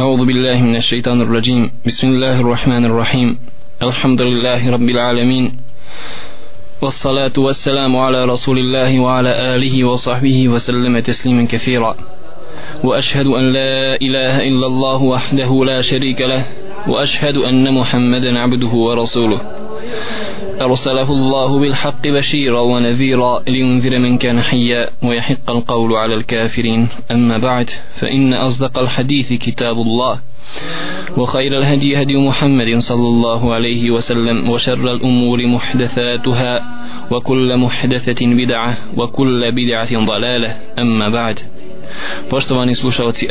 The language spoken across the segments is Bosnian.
أعوذ بالله من الشيطان الرجيم. بسم الله الرحمن الرحيم. الحمد لله رب العالمين. والصلاة والسلام على رسول الله وعلى آله وصحبه وسلم تسليما كثيرا. وأشهد أن لا إله إلا الله وحده لا شريك له. وأشهد أن محمدا عبده ورسوله. أرسله الله بالحق بشيرا ونذيرا لينذر من كان حيا ويحق القول على الكافرين أما بعد فإن أصدق الحديث كتاب الله وخير الهدي هدي محمد صلى الله عليه وسلم وشر الأمور محدثاتها وكل محدثة بدعة وكل بدعة ضلالة أما بعد Poštovani slušalci,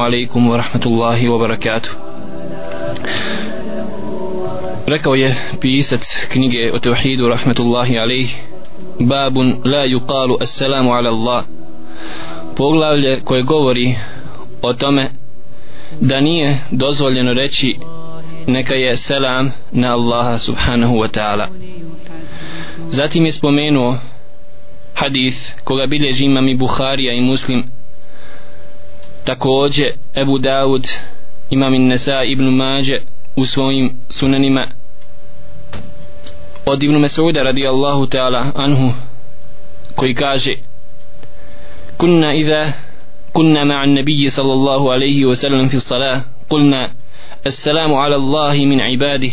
alaikum wa rahmatullahi wa barakatuh. Rekao je pisac knjige o tevhidu rahmetullahi alaih Babun la yuqalu assalamu ala Allah. Poglavlje koje govori o tome da nije dozvoljeno reći neka je selam na Allaha subhanahu wa ta'ala. Zatim je spomenuo hadith koga bilježi imam i Buharija i Muslim takođe Ebu Dawud imam i Nesa ibn Mađe u svojim sunanima od Ibn Mas'uda radijallahu ta'ala anhu koji kaže kunna idha kunna ma'a nabiyyi sallallahu alayhi wa sallam fi salah qulna السلام على الله من عباده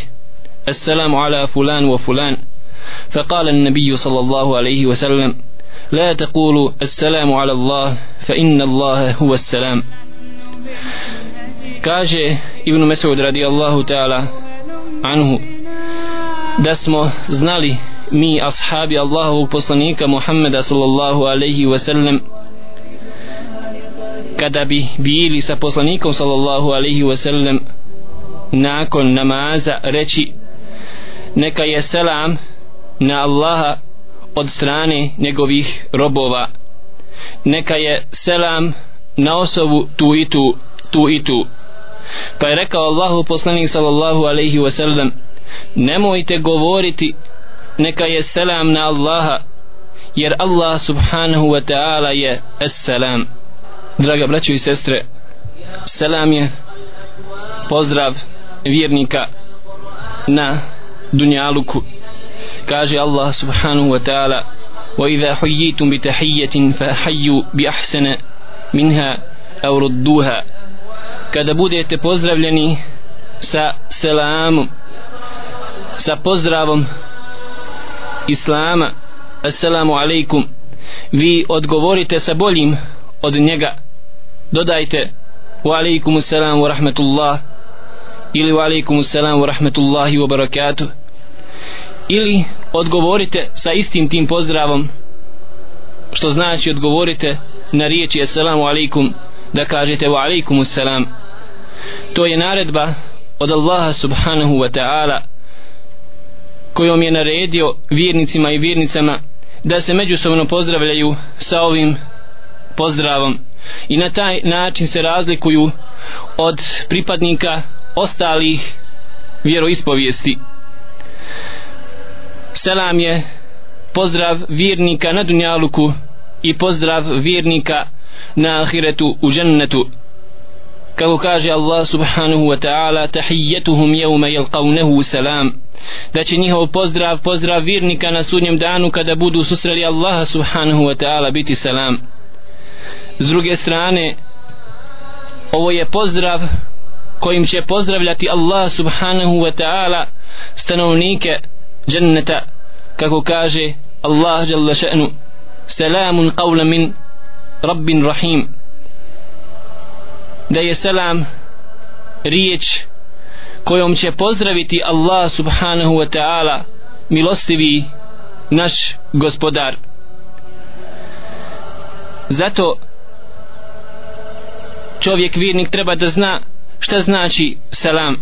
السلام على فلان وفلان فقال النبي صلى الله عليه وسلم لا تقولوا السلام على الله فإن الله هو السلام kaže Ibn Mesud radijallahu ta'ala anhu da smo znali mi ashabi Allahovog poslanika Muhammeda sallallahu alaihi wa sallam kada bi bili sa poslanikom sallallahu alaihi wa sallam nakon namaza reći neka je selam na Allaha od strane njegovih robova. Neka je selam na osobu tu i tu tu i tu. Pa je rekao Allahu poslanik sallallahu alaihi wa sallam nemojte govoriti neka je selam na Allaha jer Allah subhanahu wa ta'ala je es-selam draga braćo i sestre selam je pozdrav vjernika na dunjaluku kaže Allah subhanahu wa ta'ala وإذا حييتم بتحية فحيوا بأحسن منها أو ردوها kada budete pozdravljeni sa selamom sa pozdravom islama. Assalamu alaikum. Vi odgovorite sa boljim od njega. Dodajte wa alaikum assalam wa rahmatullah ili wa alaikum assalam wa rahmatullahi wa barakatuh ili odgovorite sa istim tim pozdravom što znači odgovorite na riječi assalamu alaikum da kažete wa alaikum assalam to je naredba od Allaha subhanahu wa ta'ala kojom je naredio vjernicima i vjernicama da se međusobno pozdravljaju sa ovim pozdravom. I na taj način se razlikuju od pripadnika ostalih vjeroispovijesti. Selam je pozdrav vjernika na dunjaluku i pozdrav vjernika na ahiretu u džennetu. Kako kaže Allah subhanahu wa ta'ala tahiyyatuhum yawma yalqawnahu salam da će njihov pozdrav pozdrav vjernika na sudnjem danu kada budu susreli Allaha subhanahu wa ta'ala biti salam. S druge strane ovo je pozdrav kojim će pozdravljati Allah subhanahu wa ta'ala stanovnike dženneta kako kaže Allah jalla še'nu selamun qavla min rabbin rahim. Da je selam riječ kojom će pozdraviti Allah subhanahu wa ta'ala milostivi naš gospodar. Zato čovjek vjernik treba da zna šta znači selam.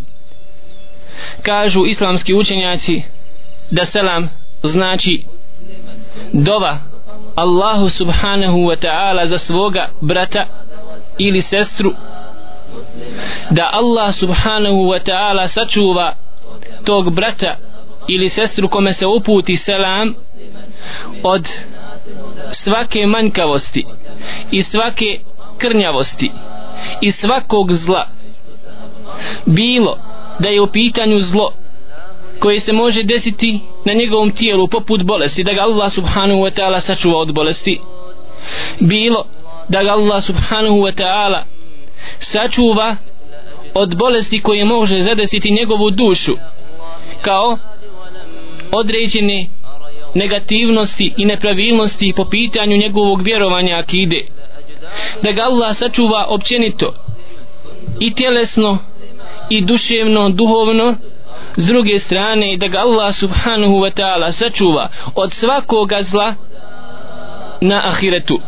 Kažu islamski učenjaci da selam znači dova Allahu subhanahu wa ta'ala za svoga brata ili sestru da Allah subhanahu wa ta'ala sačuva tog brata ili sestru kome se uputi selam od svake manjkavosti i svake krnjavosti i svakog zla. Bilo da je u pitanju zlo koje se može desiti na njegovom tijelu poput bolesti da ga Allah subhanahu wa ta'ala sačuva od bolesti. Bilo da ga Allah subhanahu wa ta'ala sačuva od bolesti koje može zadesiti njegovu dušu kao određene negativnosti i nepravilnosti po pitanju njegovog vjerovanja akide. Da ga Allah sačuva općenito i tjelesno i duševno, duhovno s druge strane da ga Allah subhanahu wa ta'ala sačuva od svakoga zla na ahiretu.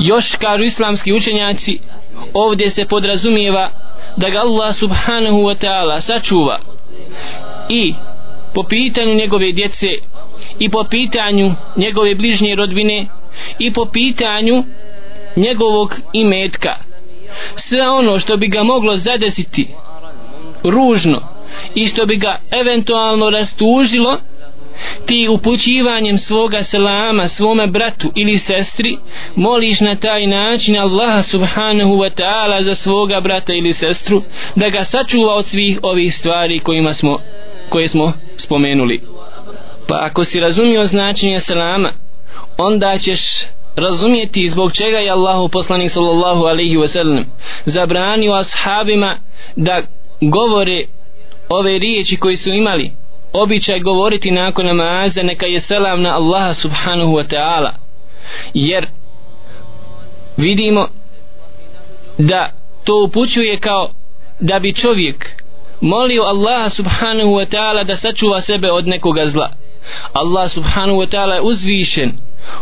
Još kažu islamski učenjaci ovdje se podrazumijeva da ga Allah subhanahu wa ta'ala sačuva. I po pitanju njegove djece i po pitanju njegove bližnje rodbine i po pitanju njegovog imetka. Sve ono što bi ga moglo zadesiti ružno i što bi ga eventualno rastužilo ti upućivanjem svoga selama svome bratu ili sestri moliš na taj način Allaha subhanahu wa ta'ala za svoga brata ili sestru da ga sačuva od svih ovih stvari kojima smo, koje smo spomenuli. Pa ako si razumio značenje selama onda ćeš razumjeti zbog čega je Allahu poslanik sallallahu alaihi wa sallam zabranio ashabima da govore ove riječi koji su imali običaj govoriti nakon namaza neka je selam na Allaha subhanahu wa ta'ala. Jer vidimo da to upućuje kao da bi čovjek molio Allaha subhanahu wa ta'ala da sačuva sebe od nekoga zla. Allah subhanahu wa ta'ala je uzvišen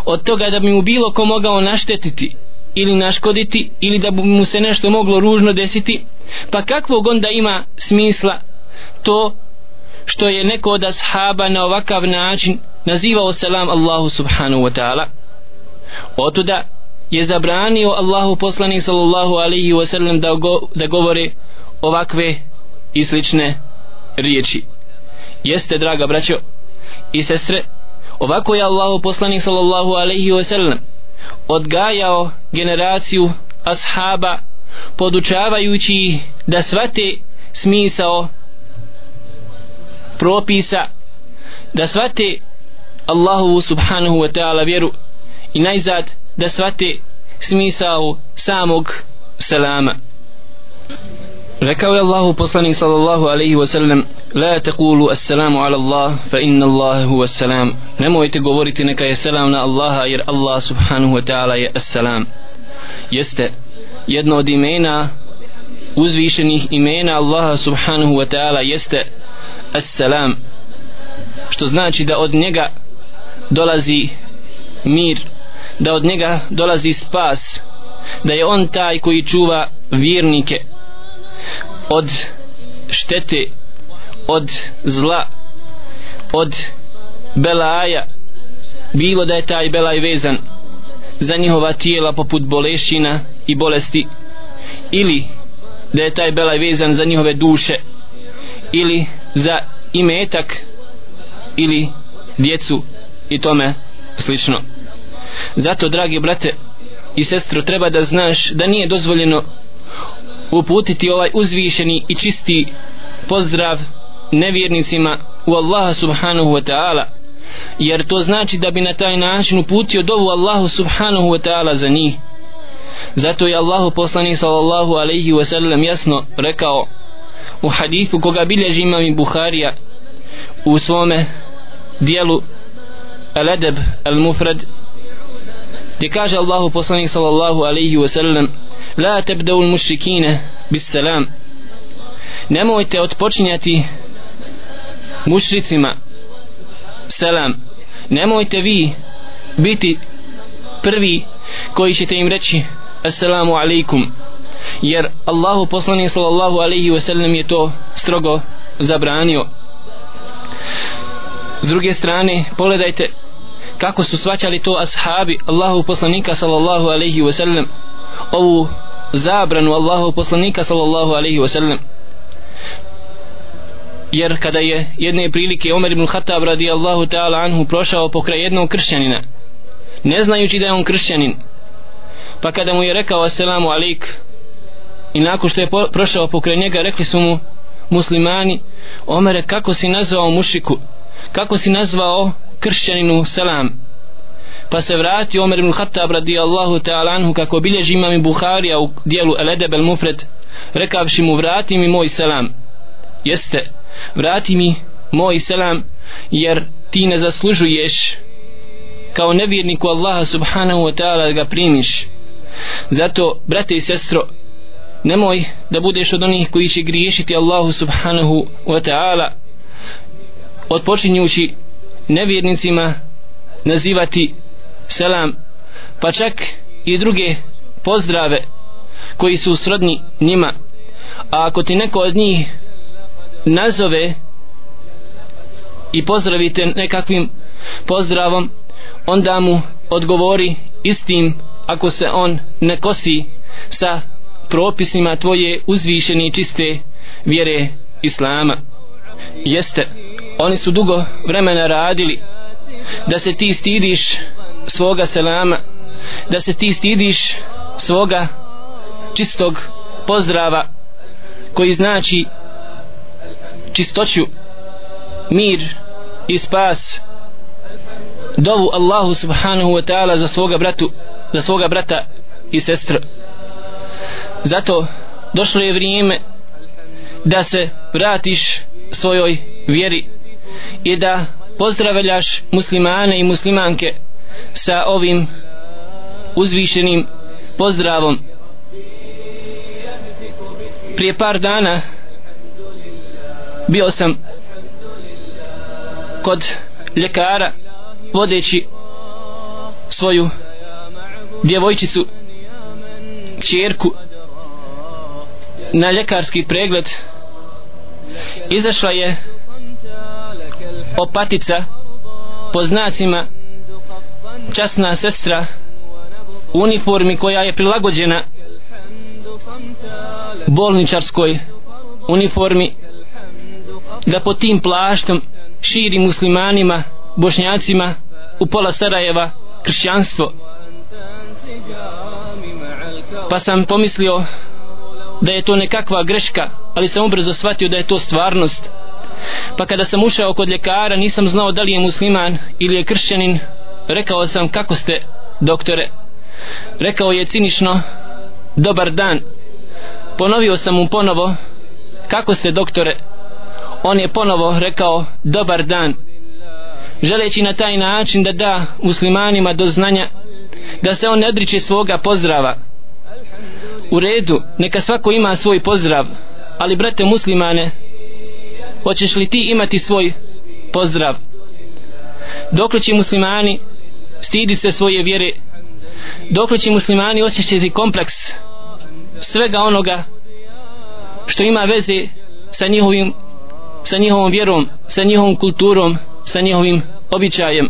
od toga da bi mu bilo ko mogao naštetiti ili naškoditi ili da bi mu se nešto moglo ružno desiti. Pa kakvog onda ima smisla to što je neko od ashaba na ovakav način nazivao selam Allahu subhanahu wa ta'ala. Otuda je zabranio Allahu poslanik sallallahu alaihi wa sallam da, go, da govore ovakve i slične riječi. Jeste draga braćo i sestre ovako je Allahu poslanik sallallahu alaihi wa sallam odgajao generaciju ashaba podučavajući da svate smisao propisa da svate Allahu subhanahu wa ta'ala vjeru i najzad da svate smisao samog selama. Rekao je Allahu poslanik sallallahu alaihi wa sallam la taqulu assalamu ala Allah fa inna Allah huwa salam nemojte govoriti neka je selam na Allaha jer Allah subhanahu wa ta'ala je assalam. Jeste jedno od imena uzvišenih imena Allaha subhanahu wa ta'ala jeste assalam što znači da od njega dolazi mir da od njega dolazi spas da je on taj koji čuva vjernike od štete od zla od belaja. Bilo da je taj belaj vezan za njihova tijela poput bolešina i bolesti ili da je taj belaj vezan za njihove duše ili za imetak ili djecu i tome slično. Zato dragi brate i sestro treba da znaš da nije dozvoljeno uputiti ovaj uzvišeni i čisti pozdrav nevjernicima u Allaha subhanahu wa ta'ala jer to znači da bi na taj način uputio dovu Allahu subhanahu wa ta'ala za njih. Zato je Allahu poslanik sallallahu alaihi wa sallam jasno rekao u hadithu koga bilježi imam i Buharija u svome dijelu Al-Adab Al-Mufrad gdje kaže Allahu poslanik sallallahu alaihi wa sallam la tebdeu mušrikine bis salam nemojte odpočinjati mušricima selam nemojte vi biti prvi koji ćete im reći assalamu alaikum jer Allahu poslanik sallallahu alaihi wa sallam je to strogo zabranio. S druge strane pogledajte kako su svaćali to ashabi Allahu poslanika sallallahu alaihi wa sallam ovu zabranu Allahu poslanika sallallahu alaihi wa sallam. Jer kada je jedne prilike Omer ibn Khattab radijallahu ta'ala anhu prošao pokraj jednog kršćanina ne znajući da je on kršćanin pa kada mu je rekao assalamu alaik i nakon što je prošao pokraj njega rekli su mu muslimani Omere kako si nazvao mušiku? Kako si nazvao kršćaninu? Selam. Pa se vrati Omer ibn Khattab radijallahu ta'ala anhu kako bilježi imam i Buharija u dijelu El Edeb El Mufred rekavši mu vrati mi moj selam. Jeste vrati mi moj selam jer ti ne zaslužuješ kao nevjerniku Allaha subhanahu wa ta'ala da ga primiš. Zato brate i sestro nemoj da budeš od onih koji će griješiti Allahu subhanahu wa ta'ala odpočinjući nevjernicima nazivati selam pa čak i druge pozdrave koji su srodni njima. A ako ti neko od njih nazove i pozdravite nekakvim pozdravom onda mu odgovori istim ako se on ne kosi sa propisima tvoje uzvišene i čiste vjere Islama. Jeste oni su dugo vremena radili da se ti stidiš svoga selama da se ti stidiš svoga čistog pozdrava koji znači čistoću mir i spas. Dovu Allahu subhanahu wa ta'ala za svoga bratu za svoga brata i sestru zato došlo je vrijeme da se vratiš svojoj vjeri i da pozdravljaš muslimane i muslimanke sa ovim uzvišenim pozdravom. Prije par dana bio sam kod ljekara vodeći svoju djevojčicu čerku na ljekarski pregled. Izašla je opatica po znacima časna sestra u uniformi koja je prilagođena bolničarskoj uniformi da po tim plaštom širi muslimanima bošnjacima u pola Sarajeva kršćanstvo. Pa sam pomislio da je to nekakva greška ali sam ubrzo shvatio da je to stvarnost. Pa kada sam ušao kod ljekara nisam znao da li je musliman ili je kršćanin rekao sam kako ste doktore? Rekao je cinično dobar dan. Ponovio sam mu ponovo kako ste doktore? On je ponovo rekao dobar dan. Želeći na taj način da da muslimanima do znanja da se on ne odriče svoga pozdrava u redu neka svako ima svoj pozdrav ali brate muslimane hoćeš li ti imati svoj pozdrav? Dokle će muslimani stidi se svoje vjere? Dokle će muslimani osjećati kompleks svega onoga što ima veze sa njihovim sa njihovom vjerom sa njihovom kulturom sa njihovim običajem?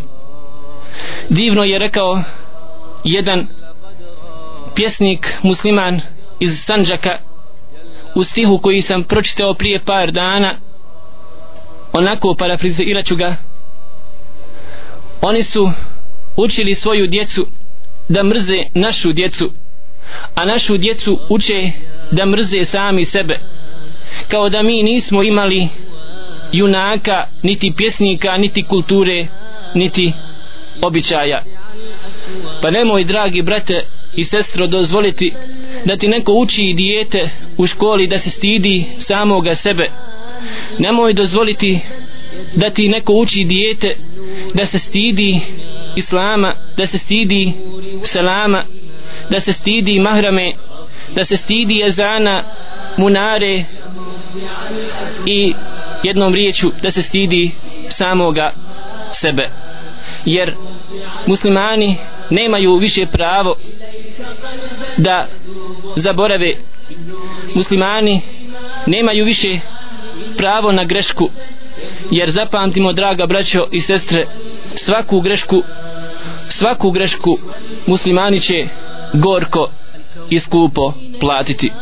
Divno je rekao jedan pjesnik musliman iz Sanđaka u stihu koji sam pročitao prije par dana onako parafrizirat ću ga. Oni su učili svoju djecu da mrze našu djecu a našu djecu uče da mrze sami sebe. Kao da mi nismo imali junaka niti pjesnika niti kulture niti običaja. Pa nemoj dragi brate i sestro dozvoliti da ti neko uči dijete u školi da se stidi samoga sebe. Nemoj dozvoliti da ti neko uči dijete da se stidi islama da se stidi selama da se stidi mahrame da se stidi jezana munare i jednom riječu da se stidi samoga sebe. Jer muslimani nemaju više pravo da zaborave muslimani nemaju više pravo na grešku jer zapamtimo draga braćo i sestre svaku grešku svaku grešku muslimani će gorko i skupo platiti.